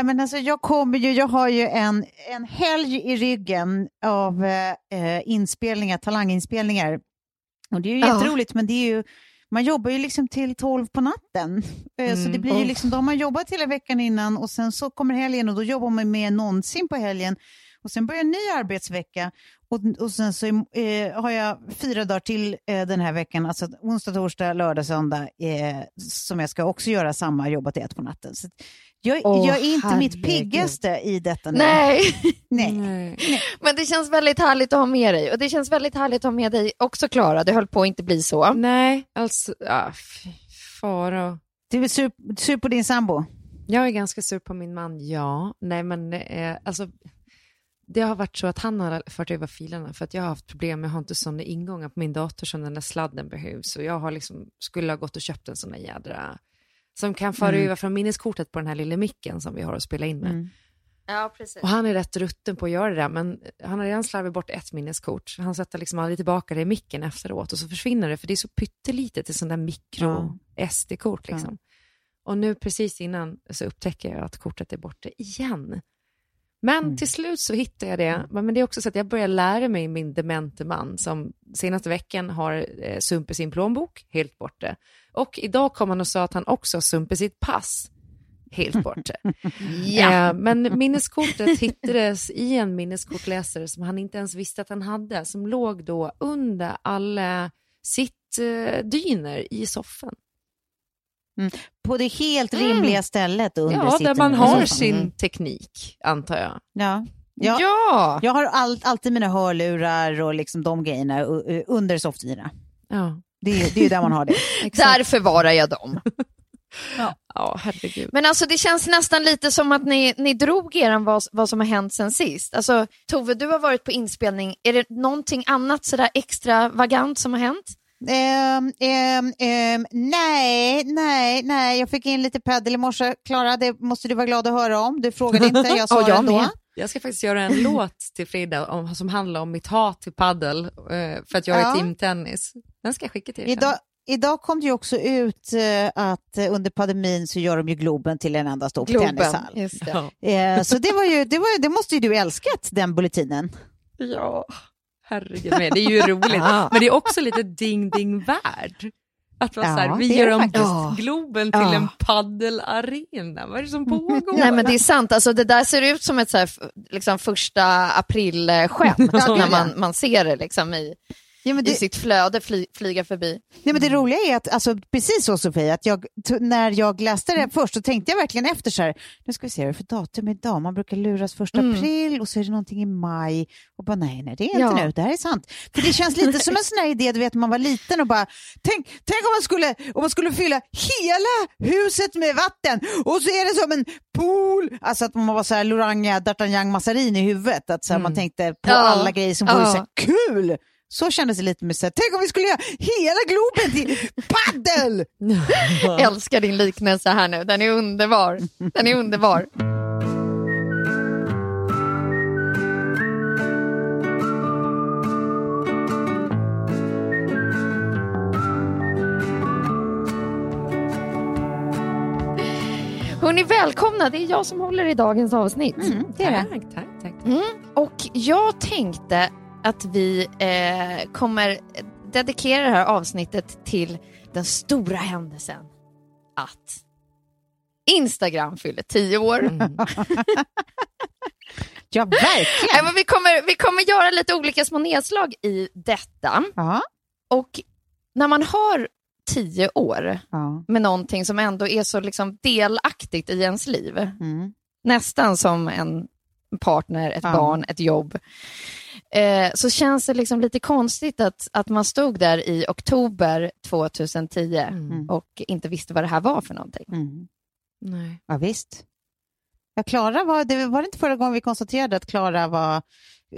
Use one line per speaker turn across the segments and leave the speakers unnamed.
Ja, Men alltså, jag, kommer ju, jag har ju en, en helg i ryggen av eh, eh, inspelningar, talanginspelningar. Och det är ju
Ja.
jätteroligt, men det är ju, man jobbar ju liksom till tolv på natten. Eh, Så det blir ju liksom, då har man jobbat hela veckan innan och sen så kommer helgen och då jobbar man mer än någonsin på helgen. Och sen börjar en ny arbetsvecka och, och sen så eh, har jag fyra dagar till eh, den här veckan, alltså onsdag, torsdag, lördag, söndag, eh, som jag ska också göra samma, jobba till ett på natten. Så jag,
Åh,
jag är inte mitt
herregud.
piggaste i detta nu.
Nej.
Nej.
Men det känns väldigt härligt att ha med dig. Och det känns väldigt härligt att ha med dig också, Klara. Det höll på att inte bli så.
Nej, alltså, fy fara.
Du är sur, sur på din sambo?
Jag är ganska sur på min man, ja. Nej, men eh, alltså, det har varit så att han har fört över filerna för att jag har haft problem. Jag har inte sådana ingångar på min dator som den där sladden behövs. Och jag har liksom, skulle ha gått och köpt en sån där jädra som kan föra
Mm.
över från minneskortet på den här lilla micken som vi har att spela in med.
Mm.
Ja, precis.
Och han är rätt rutten på att göra det där, men han har redan slarvat bort ett minneskort. Han sätter liksom aldrig tillbaka det i micken efteråt och så försvinner det, för det är så pyttelitet, det är sån där mikro SD-kort liksom. Och nu precis innan så upptäcker jag att kortet är borta igen. Men till slut så hittar jag det. Men det är också så att jag börjar lära mig min demente man som senaste veckan har eh, sumpit sin plånbok, helt borta. Och idag kom han och sa att han också har sumpit sitt pass, helt borta.
Ja.
Eh, men minneskortet hittades i en minneskortläsare som han inte ens visste att han hade, som låg då under alla sittdyner i soffan.
På det helt rimliga stället under
Ja, där man har sin
Mm.
teknik, antar jag.
Ja. Ja.
Ja.
Jag har all, alltid mina hörlurar och liksom de grejerna under soffdyna.
Ja,
Det är, det är ju där man har det.
Där förvarar jag dem.
ja herregud.
Men alltså det känns nästan lite som att ni, ni drog er vad, vad som har hänt sen sist. Alltså Tove, du har varit på inspelning. Är det någonting annat sådär extravagant som har hänt?
Ehm, ehm, ehm, nej, nej, nej. Jag fick in lite paddel i morse. Klara, det måste du vara glad att höra om. Du frågade inte, jag sa
Ja, jag
ändå.
Jag ska faktiskt göra en låt till Frida om, som handlar om mitt hat till paddel eh, för att jag är
Ja.
teamtennis. Den ska jag skicka till er.
Idag, idag kom det ju också ut eh, att under pandemin så gör de ju Globen till en enda stor
Globen.
tennishall.
Det.
Ja.
Eh, så det, var ju, det, var, det måste ju du älskat, den bulletinen.
ja, herregud. Men det är ju roligt. Men det är också lite ding-ding-värld. Att man
Ja,
så här, vi gör om
faktiskt.
Globen till
Ja.
en paddelarena. Vad är det som pågår?
Nej men det är sant, alltså, det där ser ut som ett så här, liksom, första april-skämt
Ja,
när man, man ser det liksom, i,
Ja, men
i
det,
sitt flöde fly, flyga förbi.
nej, men det roliga är att, alltså, precis så Sofie, att jag, när jag läste det först så tänkte jag verkligen efter så här, nu ska vi se vad det är för datum idag, man brukar luras första
Mm.
april och så är det någonting i maj och bara nej, nej, det är inte
Ja.
nu, det här är sant. För det känns lite som en sån här idé, du vet, man var liten och bara, tänk, tänk om, man skulle, om man skulle fylla hela huset med vatten och så är det som en pool, alltså att man var så här Loranga, D'Artagnan, Massarin i huvudet, att så här, man tänkte på
Ja.
alla grejer som vore
Ja.
så här kul Så kändes det lite med så här, tänk om vi skulle göra hela Globen till paddel!
Älskar din liknelse här nu, den är underbar. Den är underbar. Hörni, välkomna. Det är jag som håller i dagens avsnitt.
det är det.
Tack, tack, tack.
Mm. Och jag tänkte att vi eh, kommer dedikera det här avsnittet till den stora händelsen att Instagram fyller tio år.
Ja, verkligen.
Nej, men vi, kommer, vi kommer göra lite olika små nedslag i detta.
Ja.
Och när man har tio år
Ja.
med någonting som ändå är så liksom delaktigt i ens liv,
Mm.
nästan som en partner, ett
Ja.
barn, ett jobb, eh, så känns det liksom lite konstigt att, att man stod där i oktober 2010
Mm.
och inte visste vad det här var för någonting.
Mm.
Nej.
Ja, visst. Ja, Klara var, det var det inte förra gången vi konstaterade att Klara var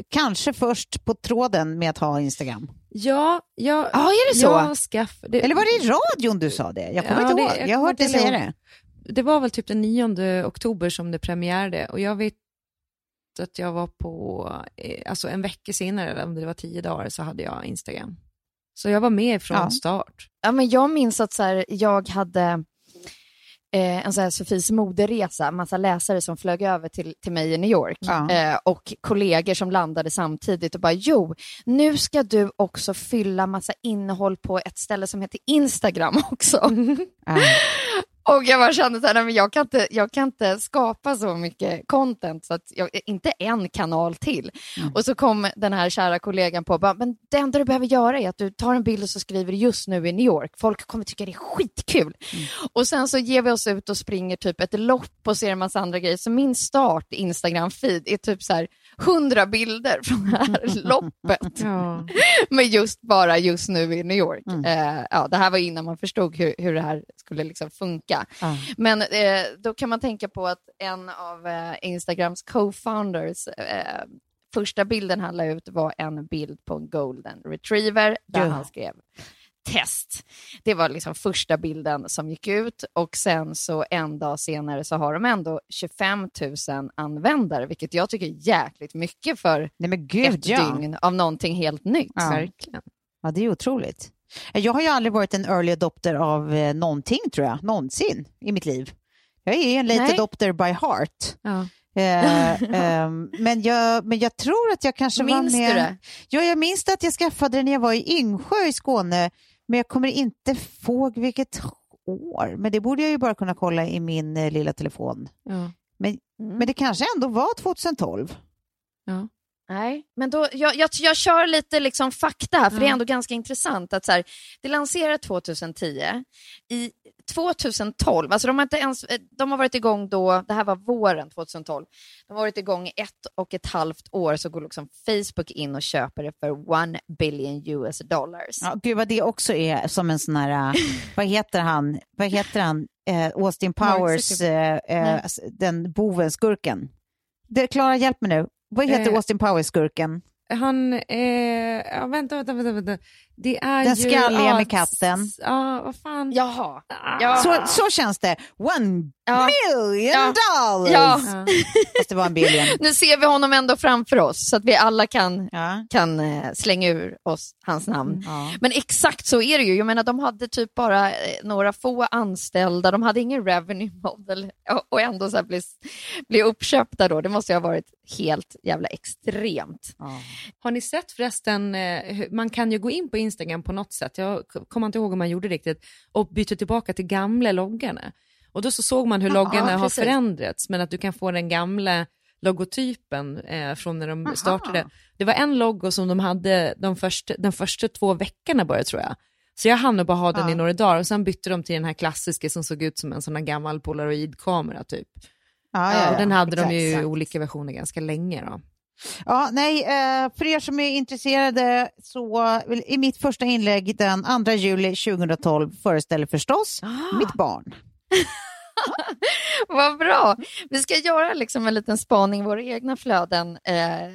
kanske först på tråden med att ha Instagram?
Ja, jag,
Ja, är det så?
jag skaff, det,
Eller var det i radion du sa det? Jag kommer
Ja,
inte
det-
ihåg.
jag
Jag har hört dig säga det.
det var väl typ den 9 oktober som det premiärade och jag vet att jag var på, eh, alltså en vecka senare, eller om det var tio dagar, så hade jag Instagram. Så jag var med från
Ja.
start.
Ja, men jag minns att så här, jag hade eh, en så här Sofies moderesa, massa läsare som flög över till, till mig i New York
Ja.
eh, och kollegor som landade samtidigt och bara jo, nu ska du också fylla massa innehåll på ett ställe som heter Instagram också.
Ja.
Och jag bara kände nej, men jag kan, inte, jag kan inte skapa så mycket content, så att jag, inte en kanal till. Och så kom den här kära kollegan på, bara, men det enda du behöver göra är att du tar en bild och så skriver just nu i New York. Folk kommer tycka det är skitkul. Och sen så ger vi oss ut och springer typ ett lopp och ser en massa andra grejer. Så min start Instagram-feed är typ så här 100 bilder från det här loppet.
Ja.
Men just bara just nu i New York. Eh, ja, det här var innan man förstod hur, hur det här skulle liksom funka.
Ja.
Men eh, då kan man tänka på att en av eh, Instagrams co-founders eh, första bilden han la ut var en bild på en golden retriever där
Ja.
han skrev test. Det var liksom första bilden som gick ut och sen så en dag senare så har de ändå 25 000 användare, vilket jag tycker är jäkligt mycket för
Nej men gud
ett
ja.
dygn av någonting helt nytt.
Ja.
Verkligen.
ja. Det är otroligt. Jag har ju aldrig varit en early adopter av eh, någonting tror jag, någonsin i mitt liv. Jag är en late
Nej.
adopter by heart.
Ja.
Eh, ehm, men, jag, men jag tror att jag kanske
Minns
var med...
du det?
Ja, jag minns att jag skaffade det när jag var i Yngsjö i Skåne, men jag kommer inte ihåg vilket år. Men det borde jag ju bara kunna kolla i min eh, lilla telefon.
Ja.
Men,
Mm.
men det kanske ändå var 2012.
Ja.
Nej, men då, jag, jag, jag kör lite liksom fakta här, för det är ändå ganska intressant. att så här, Det lanserades 2010. I 2012, alltså de har, inte ens, eh, de har varit igång då, det här var våren 2012, de har varit igång i ett och ett halvt år, så går liksom Facebook in och köper det för one billion US dollars.
Ja, gud vad det också är som en sån här, äh, vad heter han, vad heter han, eh, Austin Powers, eh, eh, s- den boven, skurken. Det, Klara, hjälp mig nu. Vad heter
Eh,
Austin Powers-skurken?
Han, eh, ja, vänta, vänta, vänta, vänta. Det är
Den
ju...
skalliga
ja,
med katten.
Ja, vad fan.
Jaha.
Ah.
Ja.
Så, så känns det. One
Ja.
million
Ja.
dollars!
Ja.
Ja.
Fast det var en billion.
Nu ser vi honom ändå framför oss, så att vi alla kan,
Ja.
kan eh, slänga ur oss hans namn.
Ja.
Men exakt så är det ju. Jag menar, de hade typ bara eh, några få anställda, de hade ingen revenue model och- och ändå så här bli, bli uppköpta då. Det måste ju ha varit helt jävla extremt.
Ja.
Har ni sett förresten, eh, man kan ju gå in på Instagram på något sätt, jag kommer inte ihåg om man gjorde riktigt, och byta tillbaka till gamla loggarna. Och då så såg man hur
Ja,
loggarna har
precis.
förändrats, men att du kan få den gamla logotypen eh, från när de
Aha.
startade. Det var en logo som de hade de första, de första två veckorna bara tror jag. Så jag hann bara ha den
Ja.
i några dagar och sen bytte de till den här klassiska som såg ut som en sån här gammal polaroidkamera typ.
Ja, ja,
och
ja.
den hade de ju i
Exakt.
olika versioner ganska länge då.
Ja, nej, eh, för er som är intresserade så i mitt första inlägg den 2 juli 2012 föreställer förstås
Ah.
mitt barn.
Vad bra! Vi ska göra liksom en liten spaning i våra egna flöden eh,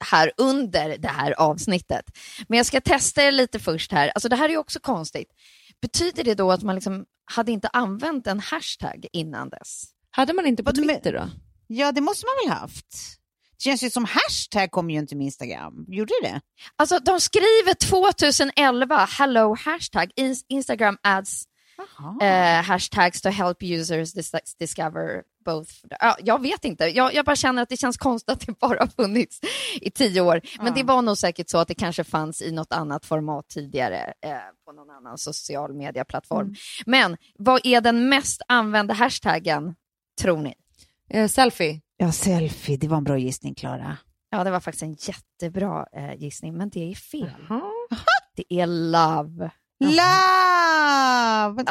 här under det här avsnittet. Men jag ska testa det lite först här. Alltså det här är ju också konstigt. Betyder det då att man liksom hade inte använt en hashtag innan dess?
Hade man inte på Twitter då?
Ja, det måste man väl haft? Det känns ju som hashtag kommer ju inte med Instagram. Gjorde det?
Alltså de skriver 2011, hello hashtag, In- Instagram adds eh, hashtags to help users dis- discover both. Ja, jag vet inte, jag, jag bara känner att det känns konstigt att det bara har funnits i tio år. Men det var nog säkert så att det kanske fanns i något annat format tidigare eh, på någon annan social medieplattform. Men vad är den mest använda hashtaggen, tror ni?
Eh, selfie.
Ja, selfie. Det var en bra gissning, Klara.
Ja, det var faktiskt en jättebra eh, gissning, men det är fel. Det är love.
Love!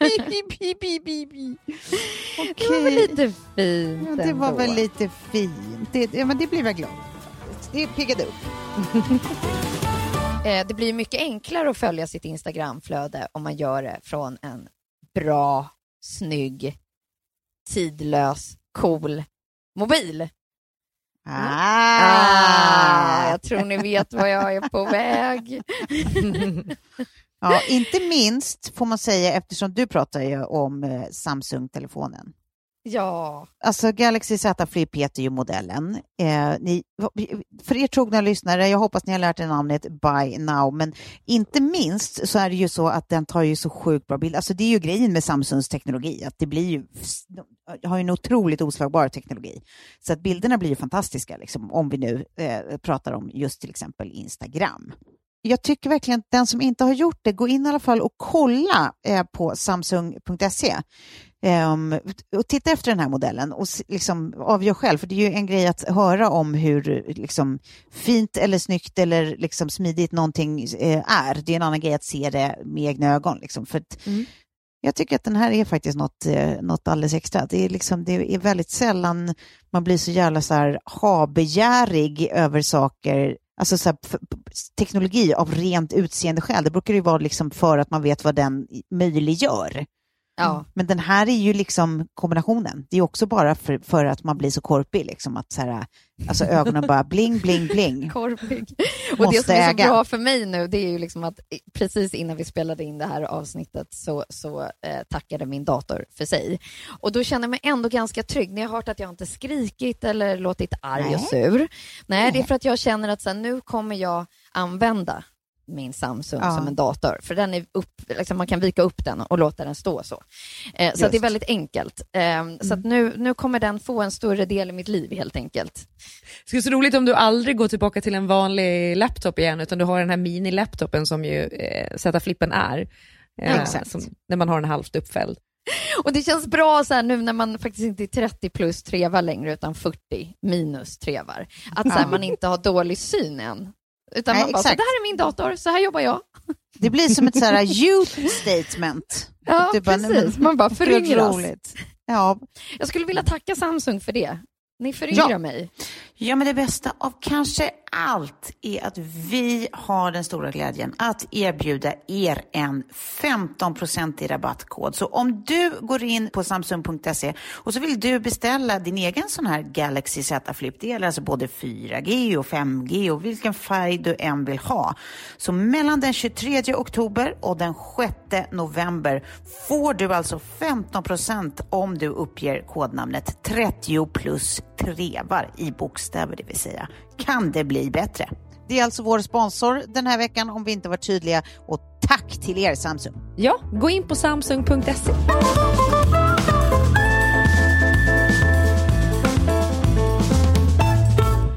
Bi, bi, bi.
Det var väl lite fint
Ja, det var
ändå.
väl lite fint. Det, ja, men det blir jag glad faktiskt. Det piggade upp.
Eh, det blir mycket enklare att följa sitt Instagramflöde om man gör det från en bra, snygg, tidlös, cool mobil. Ah, jag tror ni vet var jag är på väg.
Ja, inte minst får man säga eftersom du pratar ju om eh, Samsung-telefonen.
Ja,
Alltså Galaxy Z Flip heter ju modellen. Eh, ni, för er trogna lyssnare, jag hoppas ni har lärt er namnet by now, men inte minst så är det ju så att den tar ju så sjukt bra bild. Alltså det är ju grejen med Samsungs teknologi, att det blir ju, har ju en otroligt oslagbar teknologi. Så att bilderna blir ju fantastiska, liksom, om vi nu eh, pratar om just till exempel Instagram. Jag tycker verkligen att den som inte har gjort det, gå in i alla fall och kolla eh, på samsung.se. Ehm, och titta efter den här modellen och liksom avgör själv, för det är ju en grej att höra om hur liksom, fint eller snyggt eller liksom, smidigt någonting eh, är. Det är en annan grej att se det med egna ögon. Liksom, för att Jag tycker att den här är faktiskt något, eh, något alldeles extra. Det är, liksom, det är väldigt sällan man blir så jävla så här, habegärig över saker Alltså så här, teknologi av rent utseende skäl, det brukar ju vara liksom för att man vet vad den möjliggör.
Ja.
Men den här är ju liksom kombinationen. Det är också bara för, för att man blir så korpig, liksom att så här, alltså ögonen bara bling, bling, bling.
korpig. Och
Måste
det som är så bra för mig nu, det är ju liksom att precis innan vi spelade in det här avsnittet så, så eh, tackade min dator för sig. Och då känner jag mig ändå ganska trygg. Ni har hört att jag inte skrikit eller låtit arg och sur. Nej, det är för att jag känner att så här, nu kommer jag använda min Samsung
Ja.
som en dator. För den är upp, liksom, man kan vika upp den och låta den stå så. Eh, så det är.
Mm.
väldigt enkelt. Eh, Så att nu, nu kommer den få en större del i mitt liv helt enkelt.
Det skulle vara så roligt om du aldrig går tillbaka till en vanlig laptop igen, utan du har den här mini-laptopen som ju eh, Z-flippen är. Eh,
Exakt.
Som, när man har den halvt uppfälld.
Och det känns bra så nu när man faktiskt inte är 30 plus trevar längre utan 40 minus trevar. Att så här, man inte har dålig syn än. Utan
Nej,
man bara, så
exakt.
det här är min dator, så här jobbar jag.
Det blir som ett så här youth statement.
Ja,
bara,
precis. Man bara föryngras.
Ja,
Jag skulle vilja tacka Samsung för det. Ni föryngrar
Ja.
mig.
Ja, men det bästa av kanske allt är att vi har den stora glädjen att erbjuda er en 15-procentig rabattkod. Så om du går in på samsung.se och så vill du beställa din egen sån här Galaxy Z Flip, det gäller alltså både 4G och 5G och vilken färg du än vill ha. Så mellan den 23 oktober och den 6 november får du alltså 15% om du uppger kodnamnet 30 plus trevar i bokstäver, det vill säga. Kan det bli bättre?
det är alltså vår sponsor den här veckan om vi inte var tydliga. Och tack till er Samsung.
Ja, gå in på samsung.se.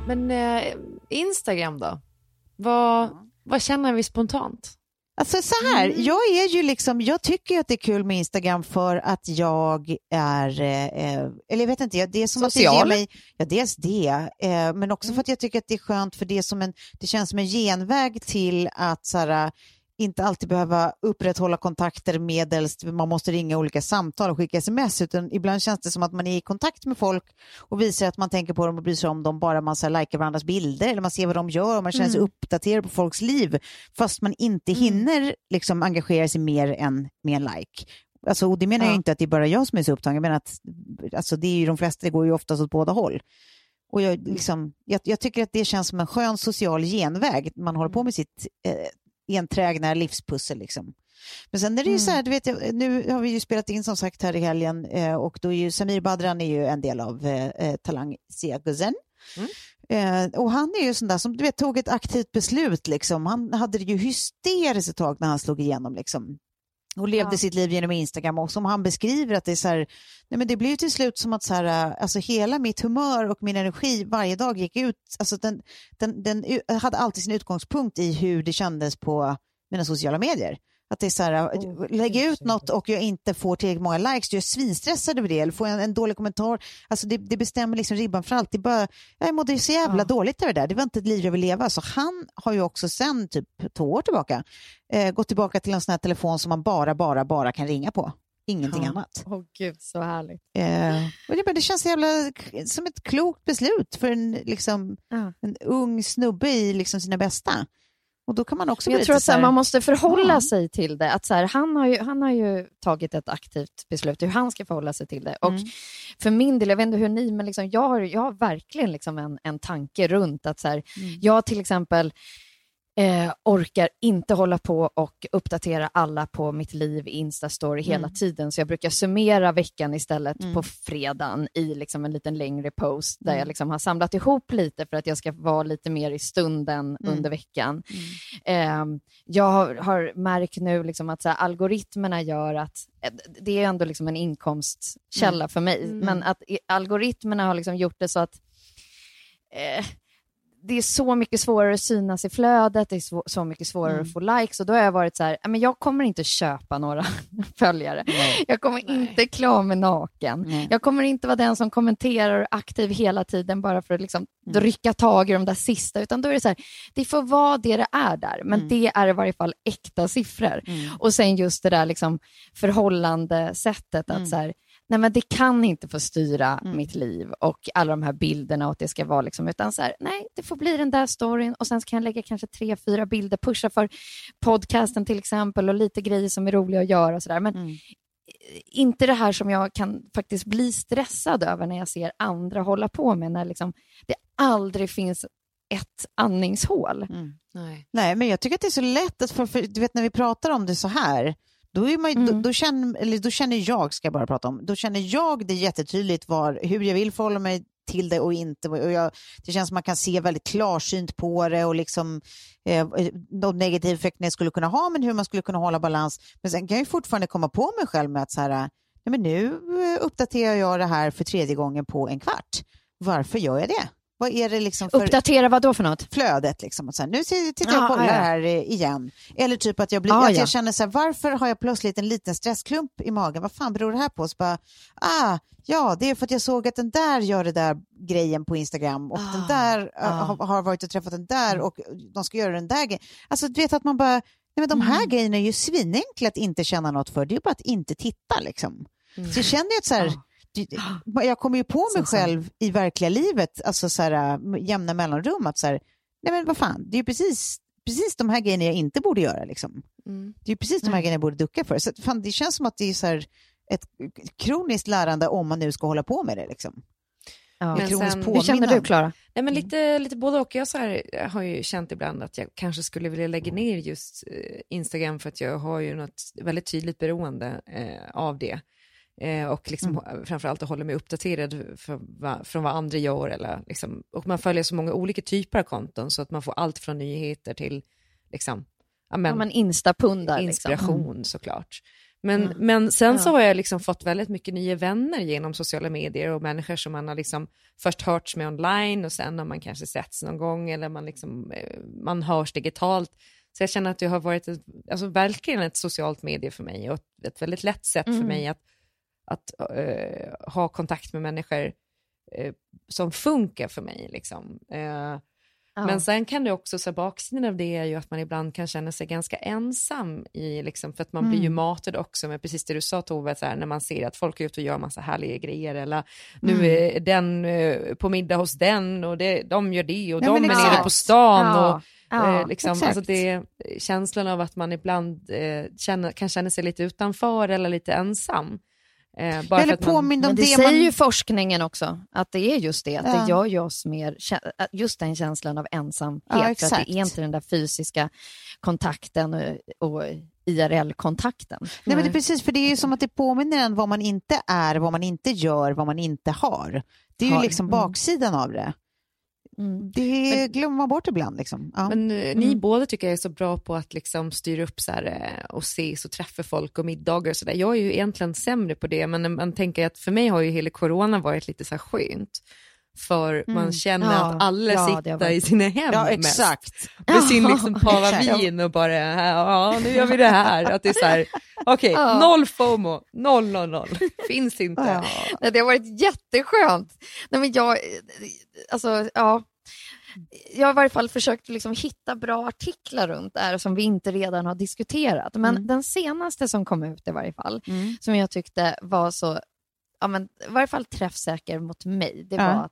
Men eh, Instagram då? Vad, vad känner vi spontant?
Alltså så här, jag är ju liksom, jag tycker att det är kul med Instagram för att jag är, eh, eh, eller jag vet inte, det är som att det ger
Social?
mig, ja dels det, eh, men också för att jag tycker att det är skönt för det som en, det känns som en genväg till att så här, inte alltid behöva upprätthålla kontakter medelst man måste ringa olika samtal och skicka sms, utan ibland känns det som att man är i kontakt med folk och visar att man tänker på dem och bryr sig om dem bara man så här, likar varandras bilder eller man ser vad de gör och man känner sig uppdaterad på folks liv fast man inte hinner liksom engagera sig mer än med en like. Alltså, och det menar jag
Ja.
inte att det är bara jag som är så upptagen, jag menar att alltså, det är ju de flesta, det går ju oftast åt båda håll. Och jag, liksom, jag, jag tycker att det känns som en skön social genväg. Man håller på med sitt eh, enträgna livspussel. Liksom. Men sen är det ju så här, du vet, nu har vi ju spelat in som sagt här i helgen eh, och då är ju Samir Badran är ju en del av eh, eh, Talang Siaguzen. Eh, och han är ju sån där som du vet, tog ett aktivt beslut. Liksom. Han hade det ju hysteriskt ett tag när han slog igenom. Liksom. Och levde sitt liv genom Instagram och som han beskriver att det är så här, nej men det blev till slut som att så här, alltså hela mitt humör och min energi varje dag gick ut, alltså den, den, den hade alltid sin utgångspunkt i hur det kändes på mina sociala medier. Att det är så här, äh, lägga ut något och jag inte får tillräckligt många likes, då är svinstressad över det, eller får jag en, en dålig kommentar, alltså det, det bestämmer liksom ribban för allt. Det bara, jag mådde så jävla dåligt över det där, det var inte ett liv jag vill leva. Så han har ju också sen typ två år tillbaka eh, gått tillbaka till en sån här telefon som man bara, bara, bara kan ringa på. Ingenting annat.
Åh gud, så härligt.
Eh, det, men det känns jävla som ett klokt beslut för en, liksom,
Ja.
en ung snubbe i liksom sina bästa. Och då kan man också
jag tror att här, man måste förhålla
Ja.
sig till det. Att så här, han, har ju, han har ju tagit ett aktivt beslut hur han ska förhålla sig till det. Och
Mm.
för min del, jag vet inte hur ni, men liksom, jag, har, jag har verkligen liksom en, en tanke runt att så här,
Mm.
jag till exempel eh, orkar inte hålla på och uppdatera alla på mitt liv i Instastory hela
Mm.
tiden, så jag brukar summera veckan istället
Mm.
på fredagen i liksom en liten längre post där
Mm.
jag liksom har samlat ihop lite för att jag ska vara lite mer i stunden
Mm.
under veckan. Ehm, jag har, har märkt nu liksom att här, algoritmerna gör att eh, det är ändå liksom en inkomstkälla för mig, men att algoritmerna har liksom gjort det så att eh, det är så mycket svårare att synas i flödet, det är så, mycket svårare att få likes. Och då har jag varit så här, "Ja, men jag kommer inte köpa några följare. Jag kommer inte klä mig naken.
Nej.
Jag kommer inte vara den som kommenterar aktiv hela tiden bara för att liksom rycka tag i de där sista, utan då är det så här, det får vara det det är där, men det är i varje fall äkta siffror. Och sen just det där liksom förhållande sättet att så här, nej men det kan inte få styra mitt liv och alla de här bilderna och att det ska vara liksom, utan så här, nej, det får bli den där storyn och sen så kan jag lägga kanske tre, fyra bilder, pusha för podcasten till exempel och lite grejer som är roliga att göra och sådär. Men inte det här som jag kan faktiskt bli stressad över när jag ser andra hålla på med, när liksom det aldrig finns ett andningshål.
Nej.
Nej, men jag tycker att det är så lätt att, för, för, du vet när vi pratar om det så här, då, är man, då, då, känner, eller då känner jag, ska jag bara prata om, då känner jag det jättetydligt var, hur jag vill förhålla mig till det och inte. Och jag, det känns som man kan se väldigt klarsynt på det och liksom eh, de negativa effekterna jag skulle kunna ha, men hur man skulle kunna hålla balans. Men sen kan jag fortfarande komma på mig själv med att så här, nej men nu eh, uppdaterar jag det här för tredje gången på en kvart. Varför gör jag det? Vad är det liksom för
Uppdatera vad då för något?
flödet. Liksom. Och så här, nu tittar jag
Ja,
och kollar
ja.
här igen. Eller typ att jag, blir,
Ja,
att
ja.
jag känner så här, varför har jag plötsligt en liten stressklump i magen? Vad fan beror det här på? Så bara, ah, ja, det är för att jag såg att den där gör det där grejen på Instagram och den där eh, har, har varit och träffat den där och de ska göra den där grejen. Alltså du vet att man bara, nej men de här grejerna är ju svinenkla att inte känna något för. Det är ju bara att inte titta liksom. Så jag känner ju att så här, jag kommer ju på mig själv i verkliga livet, alltså så här, med jämna mellanrum, att så här, nej men vad fan, det är ju precis, precis de här grejerna jag inte borde göra. Liksom. Det är ju precis de här grejerna jag borde ducka för. Så fan, det känns som att det är så här, ett kroniskt lärande om man nu ska hålla på med det. Liksom.
Ja.
Men sen-
Hur känner du. Klara?
Nej, men lite, lite både och. Jag så här, jag har ju känt ibland att jag kanske skulle vilja lägga ner just eh, Instagram för att jag har ju något väldigt tydligt beroende eh, av det. Eh, och liksom, mm. framförallt att hålla mig uppdaterad för, va, från vad andra gör. Eller, liksom, och man följer så många olika typer av konton så att man får allt från nyheter till liksom, ja, men,
Ja, men instapundar. Liksom.
inspiration såklart. Men, men sen så har jag liksom fått väldigt mycket nya vänner genom sociala medier och människor som man har liksom först hörts med online och sen har man kanske setts någon gång eller man, liksom, eh, man hörs digitalt. Så jag känner att det har varit ett, alltså verkligen ett socialt medie för mig och ett, ett väldigt lätt sätt för mig att, att eh, ha kontakt med människor eh, som funkar för mig. Liksom. Eh,
Ja.
men sen kan det också, så baksidan av det är ju att man ibland kan känna sig ganska ensam i, liksom, för att man blir ju matad också med precis det du sa Tove, så här, när man ser att folk är ute och gör massa härliga grejer eller nu är den eh, på middag hos den och det, de gör det och
Ja,
de är nere på stan.
Ja,
Och,
ja,
eh, liksom, alltså det, känslan av att man ibland eh, känner, kan känna sig lite utanför eller lite ensam. Eh, bara
Eller påmind om
Men det,
det
säger
man...
ju forskningen också, att det är just det, att
Ja.
det gör ju oss mer, att just den känslan av ensamhet,
Ja,
för att det är inte den där fysiska kontakten och, och IRL-kontakten.
Nej, men det är precis, för det är ju som att det påminner en vad man inte är, vad man inte gör, vad man inte har. Det är ju
Har.
liksom
Mm.
baksidan av det.
Mm.
Det glömmer man bort ibland. Liksom. Ja.
Men eh, ni
Mm.
båda tycker jag är så bra på att liksom styra upp så här, eh, och ses och träffa folk och middagar och sådär. Jag är ju egentligen sämre på det, men man tänker att för mig har ju hela corona varit lite så här skönt. För man känner
Mm. Ja,
att alla
ja,
sitter
varit-
i sina hem
ja, exakt.
Med sin liksom pava
Exakt.
vin och bara, ja nu gör vi det här. Att det är så här, okej,
Ja.
noll FOMO, noll, noll, noll. Finns inte.
Ja.
Nej, det har varit jätteskönt. Nej, men jag, alltså, ja. jag har i varje fall försökt liksom hitta bra artiklar runt det här som vi inte redan har diskuterat. Men
Mm.
den senaste som kom ut i varje fall,
Mm.
som jag tyckte var så, ja, men, i varje fall träffsäker mot mig, det
Ja.
var att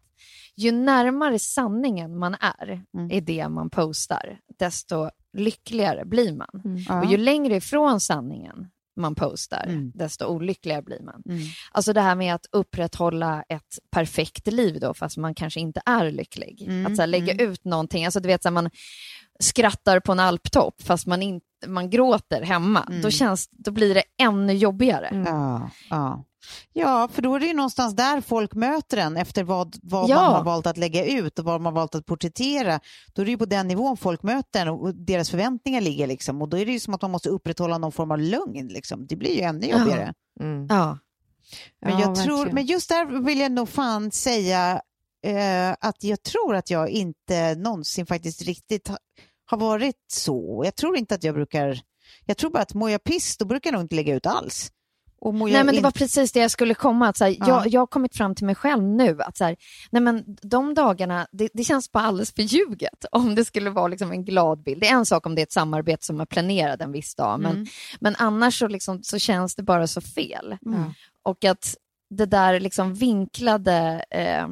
ju närmare sanningen man är
Mm.
i det man postar, desto lyckligare blir man.
Ja.
Och ju längre ifrån sanningen man postar,
Mm.
desto olyckligare blir man.
Mm.
Alltså det här med att upprätthålla ett perfekt liv då, fast man kanske inte är lycklig.
Mm,
Att så här, lägga
mm.
ut någonting, alltså du vet så här, man skrattar på en alptopp fast man, inte, man gråter hemma.
Mm.
Då, känns, då blir det ännu jobbigare.
Ja, ja. Ja, för då är det ju någonstans där folk möter en efter vad, vad
Ja.
man har valt att lägga ut och vad man har valt att porträttera. Då är det ju på den nivån folk möter en och deras förväntningar ligger. Liksom. Och då är det ju som att man måste upprätthålla någon form av lögn. Liksom. Det blir ju ännu
Ja.
jobbigare.
Mm.
Ja.
Men,
Ja,
jag tror,
verkligen.
men just där vill jag nog fan säga eh, att jag tror att jag inte någonsin faktiskt riktigt ha, har varit så. Jag tror inte att jag brukar... Jag tror bara att mår jag piss, då brukar jag nog inte lägga ut alls.
Nej, men det var precis det jag skulle komma. Att, så här,
Ja.
jag, jag har kommit fram till mig själv nu att så här, nej, men de dagarna, det, det känns bara alldeles för ljuget om det skulle vara liksom en glad bild. Det är en sak om det är ett samarbete som är planerat en viss dag, men,
Mm.
men annars så, liksom, så känns det bara så fel.
Mm.
Och att det där liksom vinklade, eh,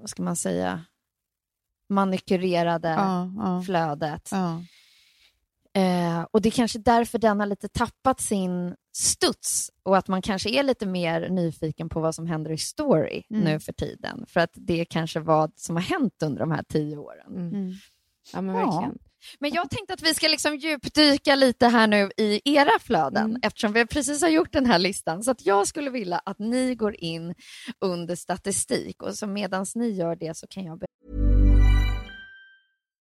vad ska man säga, manikurerade
Ja, ja,
flödet.
Ja.
Eh, och det är kanske därför den har lite tappat sin studs och att man kanske är lite mer nyfiken på vad som händer i story
Mm.
nu för tiden. För att det är kanske vad som har hänt under de här tio åren.
Mm.
Mm.
Ja, men
Ja.
verkligen.
Men jag tänkte att vi ska liksom djupdyka lite här nu i era flöden
Mm.
eftersom vi precis har gjort den här listan. Så att jag skulle vilja att ni går in under statistik och så medan ni gör det så kan jag be-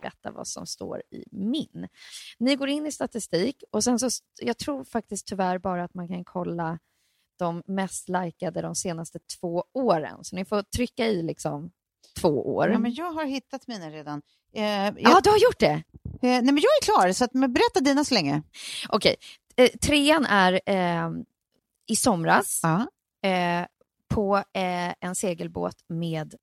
Berätta vad som står i min. Ni går in i statistik och sen så, jag tror faktiskt tyvärr bara att man kan kolla de mest likade de senaste två åren. Så ni får trycka i liksom två år.
Ja, men jag har hittat mina redan. Eh, jag,
Ja, du har gjort det?
eh, nej, men jag är klar, så att, men berätta dina så länge.
Okej. Eh, trean är eh, i somras eh, på eh, en segelbåt med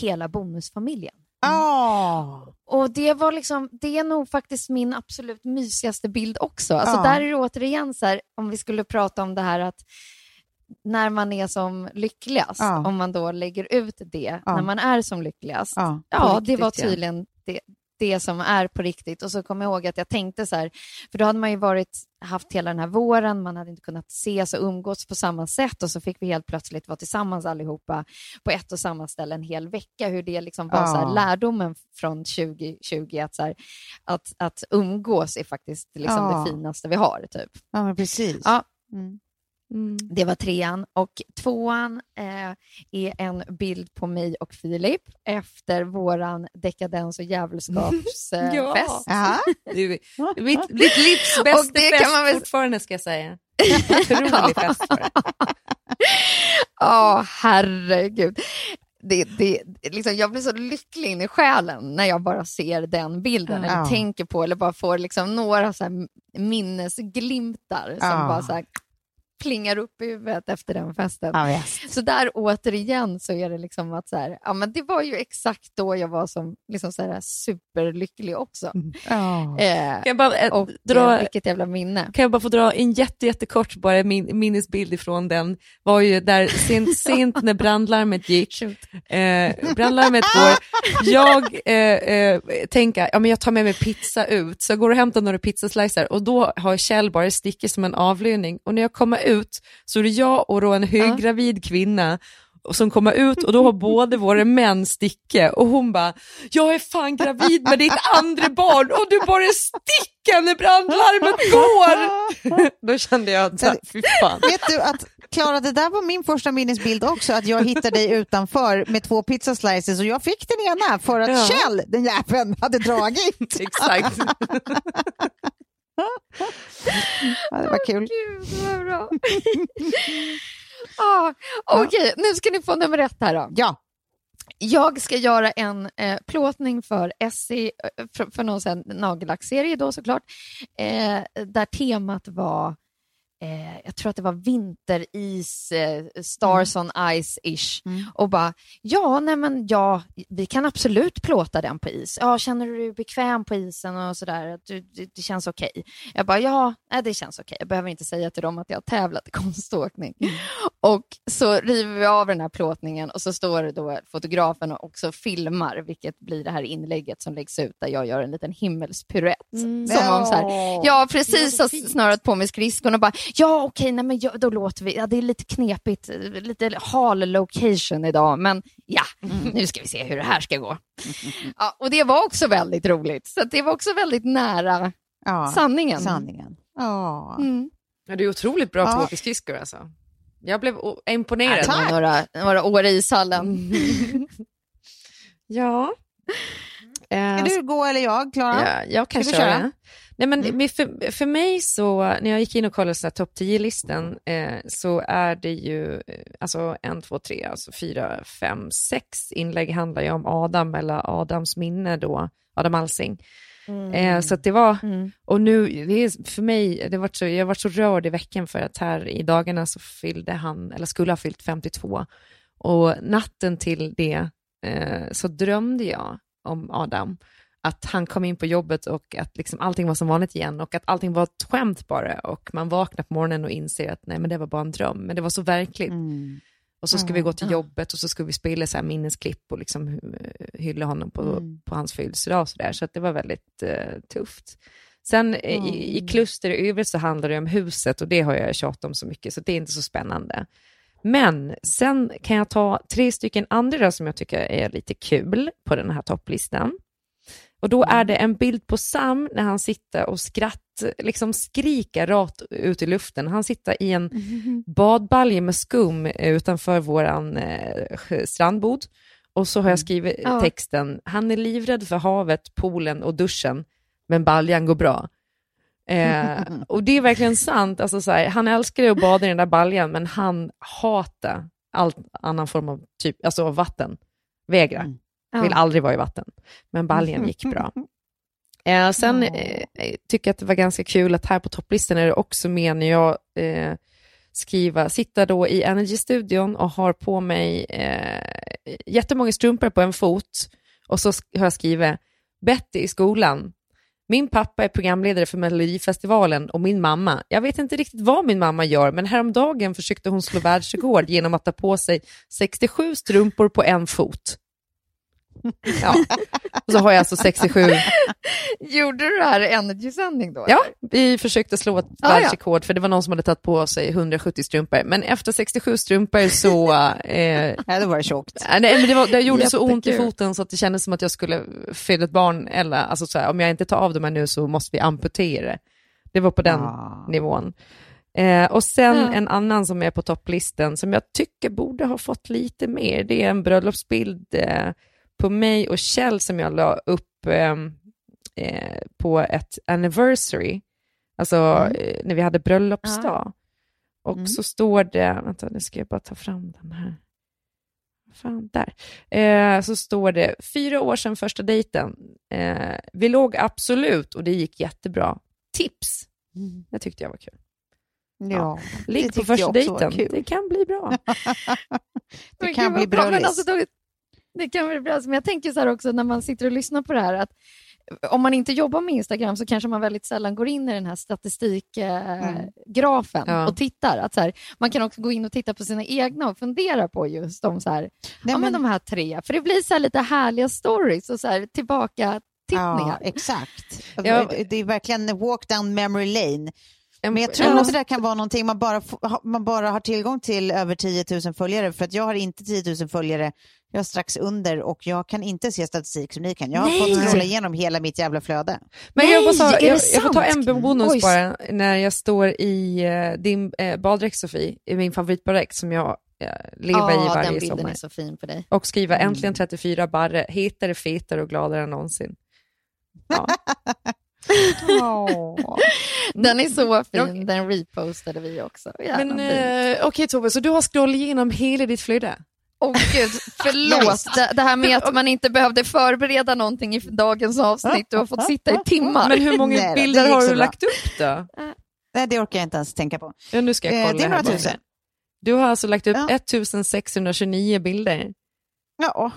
hela bonusfamiljen.
Ja.
Och det var liksom, det är nog faktiskt min absolut mysigaste bild också. Alltså
Ja.
där är det återigen så här, om vi skulle prata om det här att när man är som lyckligast,
Ja.
om man då lägger ut det när man är som lyckligast.
Ja,
det var tydligen det, det som är på riktigt. Och så kommer jag ihåg att jag tänkte så här, för då hade man ju varit, haft hela den här våren, man hade inte kunnat ses och umgås på samma sätt och så fick vi helt plötsligt vara tillsammans allihopa på ett och samma ställe en hel vecka. Hur det liksom var
Ja.
så här, lärdomen från 2020, att, så här, att, att umgås är faktiskt liksom
Ja.
det finaste vi har. Typ.
Ja, precis.
Ja.
Mm.
Det var trean. Och tvåan eh, är en bild på mig och Filip efter våran dekadens och djävulskapsfest. Eh,
Ja. Du, mitt, mitt livs
Och
bästa
det
fest
kan man väl-
fortfarande ska jag säga. Otrolig fest var det.
Ja, herregud. Det, det, liksom, jag blir så lycklig in i själen när jag bara ser den bilden,
Ja.
eller tänker på, eller bara får liksom några så här minnesglimtar som
Ja.
bara så här plingar upp i huvudet efter den festen.
Ja.
Så där återigen så är det liksom att så här, ja, men det var ju exakt då jag var som liksom så här, superlycklig också.
Ja.
Eh,
Kan jag bara, eh,
och
dra,
eh, vilket jävla minne.
kan jag bara få dra en jätte, jättekort bara min, minnesbild ifrån den, var ju där sent, sent när brandlarmet gick, eh, brandlarmet går, jag eh, eh, tänker, ja men jag tar med mig pizza ut, så jag går och hämtar några pizzaslicer och då har Kjell bara stickit som en avlöning och när jag kommer ut så är det jag och då en höggravid kvinna och som kommer ut och då har båda våra män sticke och hon bara, jag är fan gravid med ditt andra barn och du bara sticker när brandlarmet går. Då kände jag, så här, fy fan.
Vet du att Klara, det där var min första minnesbild också, att jag hittade dig utanför med två pizzaslices och jag fick den ena för att
Ja.
Kjell, den jäveln, hade dragit.
Exakt.
Ja, det var kul.
Gud, vad bra. ah, Okej, nu ska ni få nummer ett här då.
Ja,
Jag ska göra en eh, plåtning för Essie, eh, för, för någon nagellackserie då såklart, eh, där temat var eh, jag tror att det var vinteris, eh, stars on ice-ish. Och bara, ja, nej men ja, vi kan absolut plåta den på is. Ja, känner du dig bekväm på isen och sådär? Du- Det, det känns okej. Jag bara, ja, nej, det känns okej. Jag behöver inte säga till dem att jag har tävlat i konståkning. Och så river vi av den här plåtningen och så står då fotografen och också filmar, vilket blir det här inlägget som läggs ut där jag gör en liten himmelspiruett. Som om så här, jag precis har snörat på mig skridskorna och bara, ja okej, nej men ja, då låter vi, ja, det är lite knepigt, lite hal location idag, men ja, nu ska vi se hur det här ska gå. Ja, och det var också väldigt roligt, så det var också väldigt nära
ja.
sanningen.
sanningen. Ja.
Mm.
Ja, du är otroligt bra på
Ja.
att åka skridskor alltså. Jag blev imponerad.
Var några, några år i ishallen.
Ja. Eh,
Ska du gå eller jag, Klara?
Ja, jag kan
Ska vi
köra. Nej, men med- för, för mig så, när jag gick in och kollade topp 10-listan, eh, så är det ju eh, alltså en, två, tre, alltså fyra, fem, sex inlägg handlar ju om Adam eller Adams minne då, Adam Alsing. Eh, så det var, och nu, det är för mig, det var så, jag var så rörd i veckan för att här i dagarna så fyllde han, eller skulle ha fyllt 52. Och natten till det eh, så drömde jag om Adam, att han kom in på jobbet och att liksom allting var som vanligt igen och att allting var ett skämt bara och man vaknar på morgonen och inser att nej men det var bara en dröm, men det var så verkligt. Och så ska vi gå till jobbet och så ska vi spela så här minnesklipp och liksom hy- hylla honom på, på hans födelsedag och så där. Så att det var väldigt eh, tufft. Sen eh, i, i kluster i övrigt så handlar det om huset och det har jag tjatat om så mycket så det är inte så spännande. Men sen kan jag ta tre stycken andra som jag tycker är lite kul på den här topplistan. Och då är det en bild på Sam när han sitter och skratt, liksom skriker rakt ut i luften. Han sitter i en badbalja med skum utanför våran eh, strandbod. Och så har jag skrivit
Ja.
texten, han är livrädd för havet, poolen och duschen, men baljan går bra. Eh, och det är verkligen sant, alltså, så här, han älskar att bada i den där baljan, men han hatar all annan form av typ, alltså vatten. Vägrar. Vill aldrig vara i vatten. Men baljan gick bra. Eh, sen eh, tycker jag att det var ganska kul att här på topplistan är det också med när jag eh, skriva, sitta då i Energy-studion och har på mig eh, jättemånga strumpor på en fot Och så har jag skrivit, Betty i skolan, min pappa är programledare för Melodifestivalen och min mamma, jag vet inte riktigt vad min mamma gör, men häromdagen försökte hon slå världsrekord genom att ta på sig 67 strumpor på en fot. Ja, och så har jag alltså 67
Gjorde du det här i Energy-sändning då?
Ja, vi försökte slå ett
Ah, ja.
världsrekord för det var någon som hade tagit på sig 170 strumpor. Men efter 67 strumpor så... Eh,
Ja, det var tjockt.
nej, men det, var, det gjorde så ont i foten så att det kändes som att jag skulle föda ett barn. Eller, alltså så här, om jag inte tar av dem här nu så måste vi amputera. det. Det var på den
Ah.
nivån. Eh, och sen
Ja.
en annan som är på topplistan som jag tycker borde ha fått lite mer. Det är en bröllopsbild eh, på mig och Kjell som jag la upp eh, eh, på ett anniversary, alltså eh, när vi hade bröllopsdag. Och
Mm.
så står det, vänta nu ska jag bara ta fram den här. Fan, där. Eh, så står det, fyra år sedan första dejten. Eh, vi låg absolut och det gick jättebra. Tips! Det tyckte jag var kul.
Ja,
Ligg på första dejten, det kan bli bra.
det kan bli bröllis.
alltså, det kan bli bra. Men jag tänker så här också när man sitter och lyssnar på det här att om man inte jobbar med Instagram så kanske man väldigt sällan går in i den här statistikgrafen eh,
Ja.
och tittar. Att så här, man kan också gå in och titta på sina egna och fundera på just de, så här, ja, men
men-
de här tre. För det blir så här lite härliga stories och så här, tillbaka
Ja,
tittningar.
exakt.
Ja.
Det är verkligen en walk down memory lane. Men jag
Ja.
tror att det där kan vara någonting man bara, man bara har tillgång till över 10 000 följare. För att jag har inte 10 000 följare, jag har strax under och jag kan inte se statistik som ni kan. Jag har
Nej.
fått scrolla igenom hela mitt jävla flöde.
Men jag,
Nej,
sa,
är det
jag, jag får ta en bonus
Oj.
bara när jag står i eh, din eh, baddräkt Sofie, i min favoritbaddräkt som jag eh, lever i
Ja,
varje
den bilden
sommar.
är så fin på dig.
Och skriva äntligen 34 barre, hetare, fetare och gladare än någonsin. Ja.
Den är så fin, den repostade vi också. Jävla
Men
fint.
eh, okej Tove, så du har scrollat igenom hela ditt flöde?
Åh gud, förlåt. Det, det här med att man inte behövde förbereda någonting i dagens avsnitt. Du har fått sitta i timmar.
Men hur många
Nej
bilder har du lagt upp då?
Nej, det orkar jag inte ens tänka på.
Ja, nu ska jag
Eh,
kolla
det är några
bara.
tusen.
Du har alltså lagt upp
Ja.
1629 bilder.
Ja,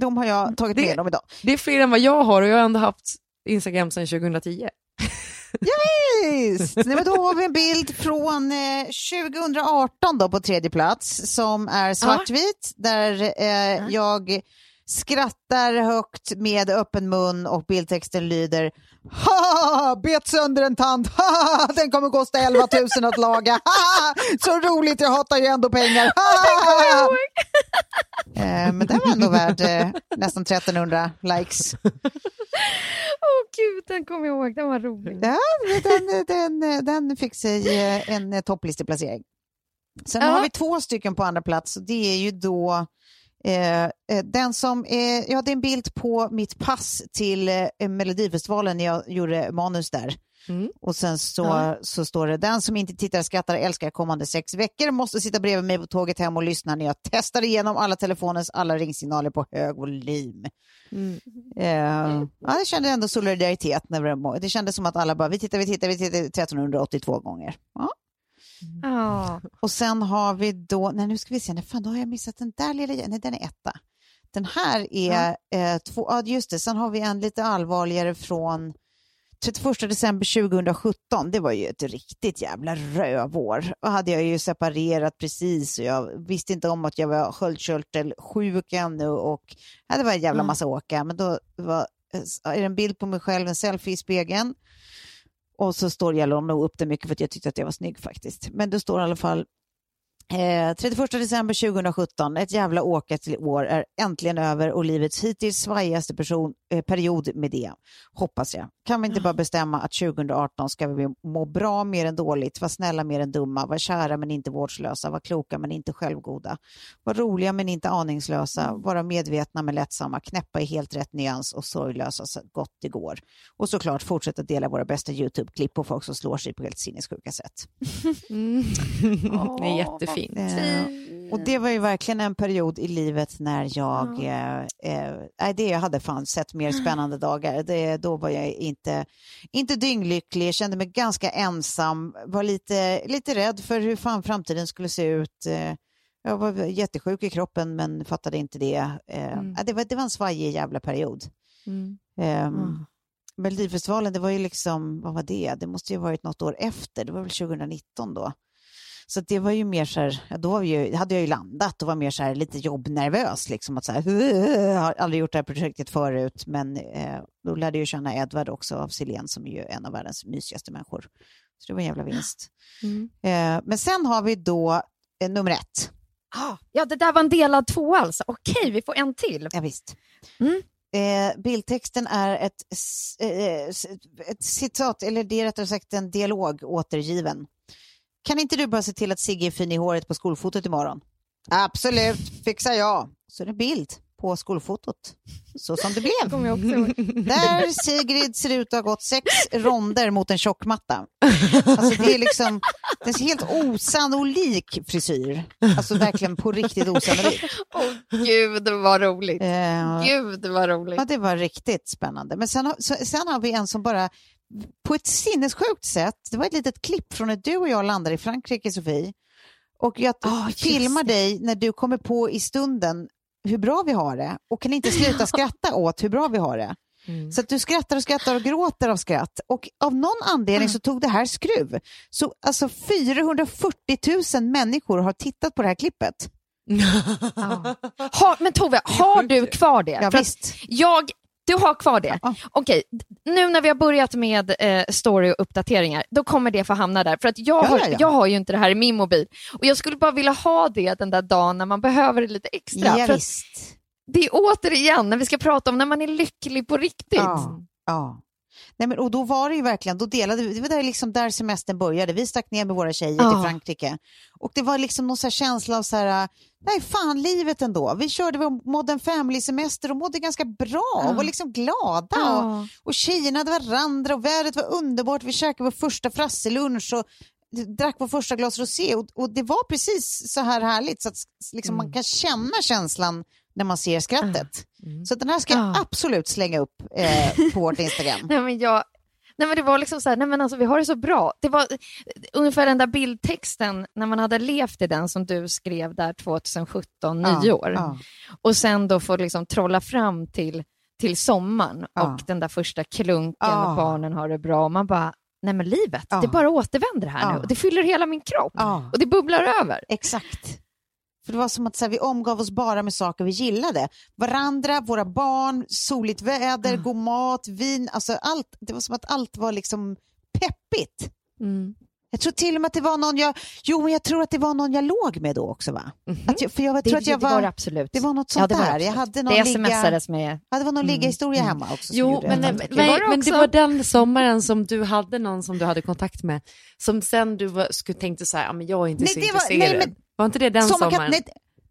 de har jag tagit
Det-
med dem idag.
Det är fler än vad jag har och jag har ändå haft Instagram sedan 2010.
Visst. Nej, men då har vi en bild från eh, 2018 då på tredje plats som är svartvit där eh, jag skrattar högt med öppen mun och bildtexten lyder Ha! Bet sönder en tand. Ha! Den kommer kosta 11 000 att laga. Ha! Så roligt, jag hatar ju ändå pengar. Ha! Eh, men den var ändå värd eh, nästan 1300 likes.
Åh gud, den kommer jag ihåg. Den var rolig.
Ja, den, den, den fick sig eh, en eh, topplisteplacering. Sen
Ja.
har vi två stycken på andra plats och det är ju då eh, eh, den som är, ja det är en bild på mitt pass till eh, Melodifestivalen när jag gjorde manus där.
Mm.
Och sen så,
Ja.
så står det, den som inte tittar, skrattar, älskar kommande sex veckor måste sitta bredvid mig på tåget hem och lyssna när jag testar igenom alla telefonens alla ringsignaler på hög volym.
Mm.
Eh, ja, jag kände ändå solidaritet. När det, det kändes som att alla bara, vi tittar, vi tittar, vi tittar 1382 gånger. Ja.
Ja.
Och sen har vi då, nej nu ska vi se, nej, fan då har jag missat den där lilla, nej den är etta. Den här är eh, två, ja just det, sen har vi en lite allvarligare från 31 december 2017, det var ju ett riktigt jävla rövår. Och hade jag ju separerat precis och jag visste inte om att jag var sköldkörtelsjuk ännu och ja, det var en jävla massa åka. Men då var, är det en bild på mig själv, en selfie i spegeln. Och så står jag la nog upp det mycket för att jag tyckte att jag var snygg faktiskt. Men det står i alla fall Eh, 31 december 2017, ett jävla åka till år är äntligen över och livets hittills svajigaste person, eh, period med det, hoppas jag. Kan vi inte bara bestämma att 2018 ska vi må bra mer än dåligt, vara snälla mer än dumma, vara kära men inte vårdslösa, vara kloka men inte självgoda, vara roliga men inte aningslösa, vara medvetna men lättsamma, knäppa i helt rätt nyans och sorglösa så gott det går. Och såklart fortsätta dela våra bästa YouTube-klipp på folk som slår sig på helt sinnessjuka sätt.
Mm. det är jättefint.
Eh, och det var ju verkligen en period i livet när jag, eh, eh, nej, det jag hade fan sett mer spännande dagar. Det, då var jag inte, inte dynglycklig, kände mig ganska ensam, var lite, lite rädd för hur fan framtiden skulle se ut. Eh, Jag var jättesjuk i kroppen men fattade inte det. Eh,
Mm.
det, var, det var en svajig jävla period.
Mm. Mm.
Melodifestivalen, det var ju liksom, vad var det? Det måste ju ha varit något år efter, det var väl 2019 då. Så det var ju mer så här, då var ju, hade jag ju landat och var mer så här lite jobbnervös. Liksom, att så här, har aldrig gjort det här projektet förut, men eh, då lärde jag känna Edvard också av Silén som är ju en av världens mysigaste människor. Så det var en jävla vinst.
Mm.
Eh, men sen har vi då eh, nummer ett.
Ah, ja, det där var en delad två alltså. Okej, vi får en till.
Ja, visst.
Mm.
Eh, bildtexten är ett, eh, ett citat, eller det är rättare sagt en dialog återgiven. Kan inte du bara se till att Sigge är fin i håret på skolfotot imorgon? Absolut, fixar jag. Så är det en bild på skolfotot, så som det blev.
Kommer jag också.
Där Sigrid ser ut att ha gått sex ronder mot en tjockmatta. Alltså det är liksom, det är helt osannolik frisyr. Alltså verkligen på riktigt osannolik.
Åh gud vad roligt.
Eh,
Gud vad
Ja,
roligt.
det var riktigt spännande. Men sen har, sen har vi en som bara på ett sinnessjukt sätt, det var ett litet klipp från när du och jag landade i Frankrike, Sofie. Och jag
just
filmar dig när du kommer på i stunden hur bra vi har det och kan inte sluta skratta åt hur bra vi har det.
Mm.
Så att du skrattar och skrattar och gråter av skratt. Och av någon anledning så tog det här skruv. Så alltså 440 000 människor har tittat på det här klippet.
Ha, men Tove, har du kvar det?
Ja, visst.
Jag, du har kvar det?
Ja.
Okej, nu när vi har börjat med eh, story och uppdateringar, då kommer det få hamna där. För att jag,
Ja,
har,
ja, ja.
jag har ju inte det här i min mobil. Och jag skulle bara vilja ha det den där dagen när man behöver det lite extra.
Ja,
det är återigen när vi ska prata om när man är lycklig på riktigt.
Ja. Ja. Nej, men, och då var det ju verkligen, då delade vi, det var där, liksom där semestern började. Vi stack ner med våra tjejer till
Ja.
Frankrike. Och det var liksom någon så känsla av så här, nej fan livet ändå. Vi körde vår Modern Family-semester och mådde ganska bra och var liksom glada. Och,
Ja.
och tjejerna hade varandra och vädret var underbart. Vi käkade vår första frasselunch och drack vår första glas rosé och, och det var precis så här härligt så att liksom, man kan känna känslan när man ser skrattet. Så den här ska jag
Ja.
absolut slänga upp eh, på vårt Instagram.
Nej, men jag, nej, men det var liksom så här, nej, men alltså, vi har det så bra. Det var ungefär den där bildtexten när man hade levt i den som du skrev där 2017, nio år.
Ja,
Och sen då få liksom trolla fram till, till sommaren
Ja.
och den där första klunken
Ja.
och barnen har det bra. Och man bara, nej men livet,
Ja.
det bara återvänder här
Ja.
nu. Det fyller hela min kropp.
ja,
Och det bubblar över.
exakt. För det var som att så här, vi omgav oss bara med saker vi gillade. Varandra, våra barn, soligt väder, god mat, vin. Alltså allt. Det var som att allt var liksom peppigt.
Mm.
Jag tror till och med att det var någon jag, jo men jag tror att det var någon jag låg med då också va?
Mhm.
Att jag, för jag
Det,
tror att jag
det var
var,
absolut.
det var något
Ja,
sånt
det var
där. Jag hade någon
det
ligga,
smsades med...
ja, det var någon ligga historia hemma också.
Jo, men, nej,
Det
nej,
var det
men det var den sommaren som du hade någon som du hade kontakt med, som sen du var, skulle tänkte så här, ja, men jag är inte
Nej,
så
det var-
intresserad.
nej, men-
var inte det den sommaren?
nej,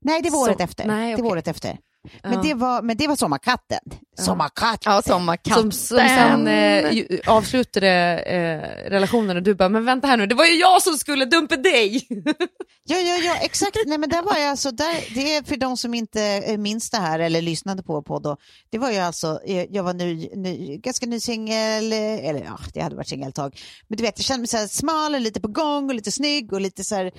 nej, det var året efter.
nej,
Det
okej.
var året efter. Men,
Ja.
det var, men det var Sommarkatten. Sommarkatten.
Ja, sommarkatten.
Som, som sen eh, avslutade eh, relationen och du bara, men vänta här nu, det var ju jag som skulle dumpa dig!
Ja, ja, ja, exakt. Nej, men där var jag alltså, där, det är för de som inte eh, minns det här eller lyssnade på podd då. Det var ju alltså, eh, jag var ny, ny, ganska ny singel, eh, eller ja, det hade varit singel ett tag. Men du vet, jag kände mig så här smal, och lite på gång och lite snygg och lite så här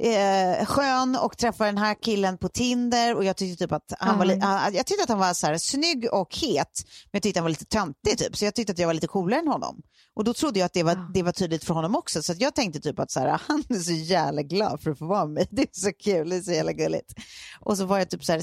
eh, skön och träffade den här killen på Tinder och jag tyckte typ att han var, li- han- jag tyckte att han var så här snygg och het, men jag tyckte han var lite töntig typ, så jag tyckte att jag var lite coolare än honom. Och då trodde jag att det var, det var tydligt för honom också, så jag tänkte typ att så här, han är så jävla glad för att få vara med mig. Det är så kul, det är så jävla gulligt. Och så var jag typ så här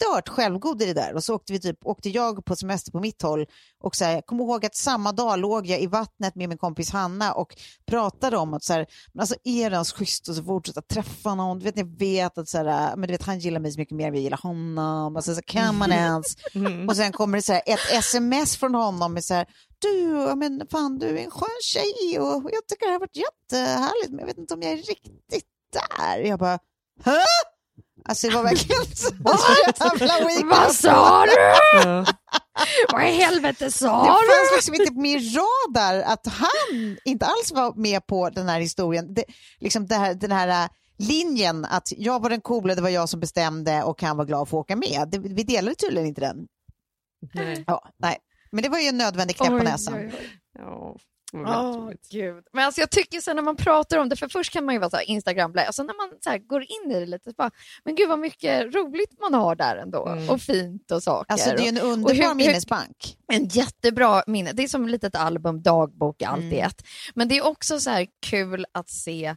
stört självgod i det där och så åkte, vi typ, åkte jag på semester på mitt håll och så här, jag kommer ihåg att samma dag låg jag i vattnet med min kompis Hanna och pratade om att så här, men alltså är det ens schysst att fortsätta träffa någon, du vet jag vet att så här, men du vet han gillar mig så mycket mer än jag gillar honom, alltså, så kan man ens? Och sen kommer det så här, ett sms från honom med så här, du, men fan du är en skön tjej och jag tycker det har varit jättehärligt men jag vet inte om jag är riktigt där. Jag bara, hä? Alltså det var verkligen så jävla weak.
Vad sa du? Vad i helvete sa
Det
du?
fanns liksom inte på min radar att han inte alls var med på den här historien. Det, liksom det här, den här äh, linjen att jag var den coola, det var jag som bestämde och han var glad för att åka med. Det, vi delade tydligen inte den.
Nej.
Ja, nej. Men det var ju en nödvändig knäpp på
Oj,
näsan.
oj, oj.
Ja.
Åh, gud. Men alltså jag tycker så när man pratar om det, för först kan man ju vara så här instagram och så när man så går in i det lite, så bara, men gud vad mycket roligt man har där ändå
Mm.
och fint och saker.
Alltså det är en underbar
hur-
minnesbank.
En jättebra minne. Det är som ett litet album, dagbok, allt
Mm.
i ett. Men det är också så här kul att se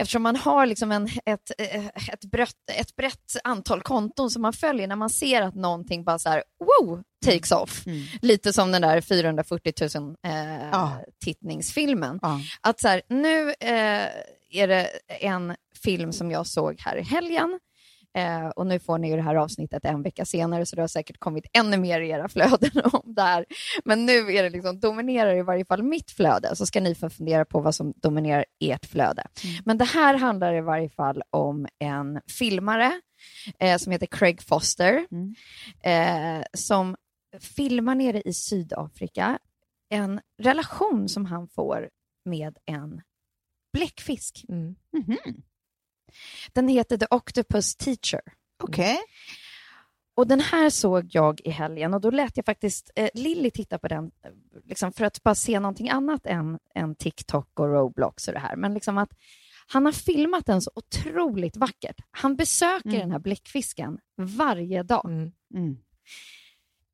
Eftersom man har liksom en, ett, eh, ett, brett, ett brett antal konton som man följer, när man ser att någonting bara så här, wow, takes off.
Mm.
Lite som den där 440 000 eh,
Ja.
tittningsfilmen.
Ja.
Att så här, nu eh, är det en film som jag såg här i helgen. Eh, och nu får ni ju det här avsnittet en vecka senare, så det har säkert kommit ännu mer i era flöden om det här. Men nu är det liksom, dominerar i varje fall mitt flöde, så ska ni få fundera på vad som dominerar ert flöde. Men det här handlar i varje fall om en filmare eh, som heter Craig Foster,
Mm.
eh, som filmar nere i Sydafrika en relation som han får med en bläckfisk.
Mm.
Mhm.
Den heter The Octopus Teacher.
Okej.
Och den här såg jag i helgen och då lät jag faktiskt eh, Lilly titta på den eh, liksom för att bara se någonting annat än, än TikTok och Roblox och det här. Men liksom att han har filmat den så otroligt vackert. Han besöker
Mm.
den här bläckfisken varje dag.
Mm.
Mm.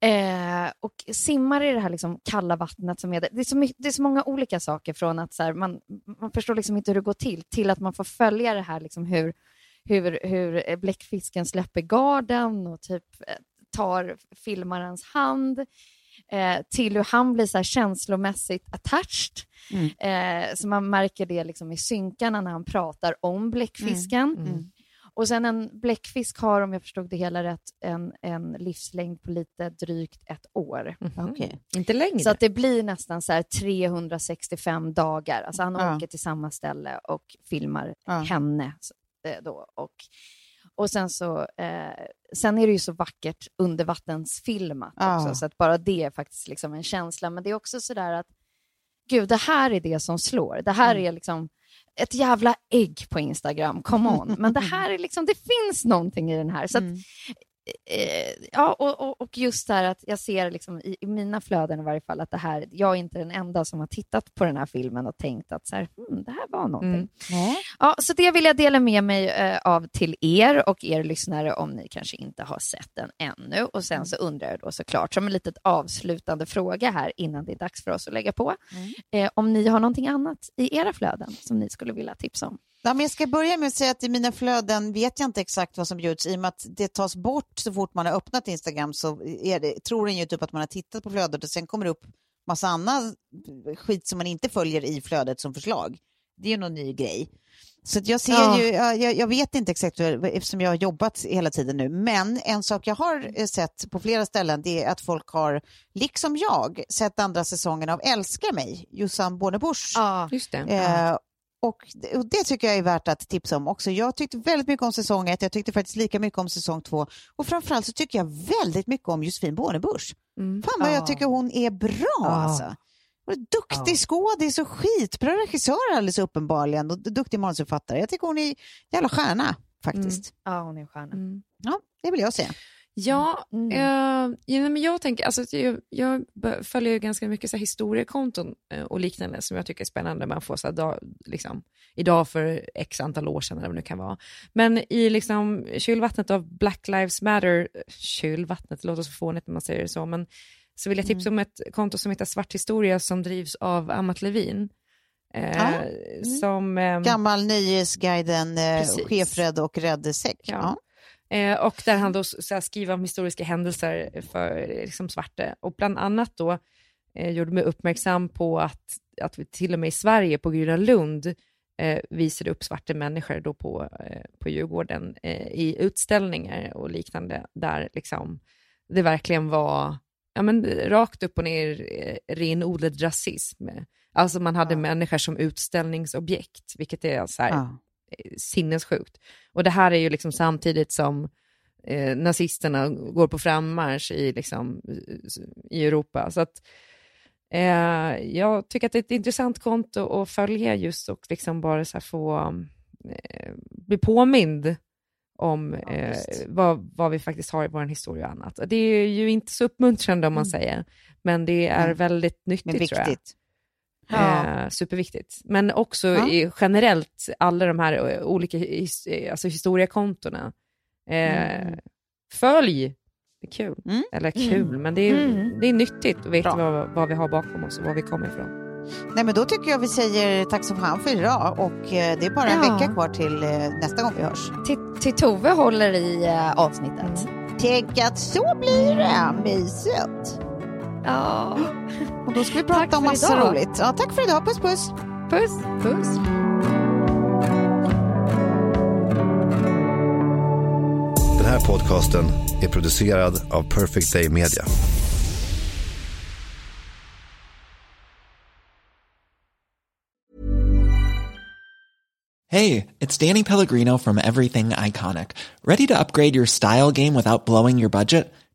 Eh, och simmar i det här liksom kalla vattnet. Som är det. Det, är så mycket, det är så många olika saker från att här, man, man förstår liksom inte hur det går till, till att man får följa det här liksom hur, hur, hur eh, bläckfisken släpper garden och typ eh, tar filmarens hand eh, till hur han blir så här känslomässigt attached.
Mm.
Eh, så man märker det liksom i synkarna när han pratar om bläckfisken.
Mm.
Och sen en bläckfisk har, om jag förstod det hela rätt, en, en livslängd på lite drygt ett år.
Mhm.
Okej.
Inte längre.
Så att det blir nästan så här 365 dagar. Alltså han
Ja.
åker till samma ställe och filmar
Ja.
henne. eh, Då. Och, och sen så, eh, sen är det ju så vackert undervattensfilmat
Ja.
också, så att bara det är faktiskt liksom en känsla. Men det är också så där att, gud, det här är det som slår. Det här
Mm.
är liksom ett jävla ägg på Instagram, come on. Men det här är liksom, det finns någonting i den här. Så att,
Mm
eh, ja, och, och, just det här att jag ser liksom i, i mina flöden i varje fall att det här, jag är inte den enda som har tittat på den här filmen och tänkt att så här, hmm, det här var någonting.
Mm.
Ja, så det vill jag dela med mig eh, av till er och er lyssnare om ni kanske inte har sett den ännu. Och sen så undrar jag då såklart, som en litet avslutande fråga här innan det är dags för oss att lägga på, eh, om ni har någonting annat i era flöden som ni skulle vilja tipsa om.
Ja, men jag ska börja med att säga att i mina flöden vet jag inte exakt vad som bjuds i och med att det tas bort så fort man har öppnat Instagram så det, tror den ju typ att man har tittat på flödet och sen kommer det upp massa annan skit som man inte följer i flödet som förslag. Det är ju någon ny grej. Så jag ser
Ja.
ju, jag, jag- jag vet inte exakt hur- eftersom jag har jobbat hela tiden nu, men en sak jag har eh, sett på flera ställen det är att folk har, liksom jag, sett andra säsongen av Älskar mig, Jossan Bornebusch.
Ja,
Just det.
Eh, och, det- och det tycker jag är värt att tipsa om också. Jag tyckte väldigt mycket om säsong ett, jag tyckte faktiskt lika mycket om säsong två och framförallt så tycker jag väldigt mycket om Josefin Bornebusch.
Mm.
Fan vad
Ja.
jag tycker hon är bra alltså. Hon är duktig skådis och skitbra regissör alldeles uppenbarligen och duktig manusförfattare. Jag tycker hon är jävla stjärna faktiskt.
ja hon är en stjärna.
Mm.
Ja, det vill jag säga.
Ja,
Mm.
eh, ja, men jag tänker, alltså, jag, jag följer ganska mycket så här, historiekonton eh, och liknande som jag tycker är spännande. Man får så här, dag, liksom, idag för x antal år sedan eller vad det nu kan vara. Men i liksom, kylvattnet av Black Lives Matter, kylvattnet, låter så fånigt när man säger det så, men så vill jag tipsa om ett konto som heter Svart Historia som drivs av Amat Levin. Eh,
Ja.
Som... ehm,
Gammal Nöjesguiden, eh, chefrädd och rädd säck.
Ja. Eh, och där han då så här, skriver om historiska händelser för liksom, svarte. Och bland annat då eh, gjorde mig uppmärksam på att, att vi till och med i Sverige på Gröna Lund eh, visade upp svarta människor då på, eh, på Djurgården eh, i utställningar och liknande där liksom det verkligen var ja, men, rakt upp och ner eh, renodlad rasism. Alltså man hade
Ja.
människor som utställningsobjekt, vilket är så här,
Ja.
Sinnessjukt. Och det här är ju liksom samtidigt som eh, nazisterna går på frammarsch i, liksom, i Europa. Så att eh, jag tycker att det är ett intressant konto att följa just och liksom bara så få eh, bli påmind om eh,
visst.
vad, vad vi faktiskt har i vår historia och annat. Och Det är ju inte så uppmuntrande om man säger, men det är
Nej.
väldigt nyttigt tror jag.
Ja.
Eh, superviktigt. Men också
Ja.
i, generellt alla de här eh, olika his, eh, alltså historiekontona. Eh, Följ! Det är kul.
Mm.
Eller kul, men det är,
Mm.
det är nyttigt att veta vad, vad vi har bakom oss och var vi kommer ifrån.
Nej, men då tycker jag vi säger tack så fan för idag och eh, det är bara en
Ja.
vecka kvar till nästa gång vi hörs.
Till, till Tove håller i avsnittet.
Tänk att så blir det, mysigt.
Ja.
Och då ska vi prata om massa
idag.
roligt. Ja, tack för idag, puss puss.
Puss, puss.
Den här podcasten är producerad av Perfect Day Media.
Hey, it's Danny Pellegrino from Everything Iconic. Ready to upgrade your style game without blowing your budget?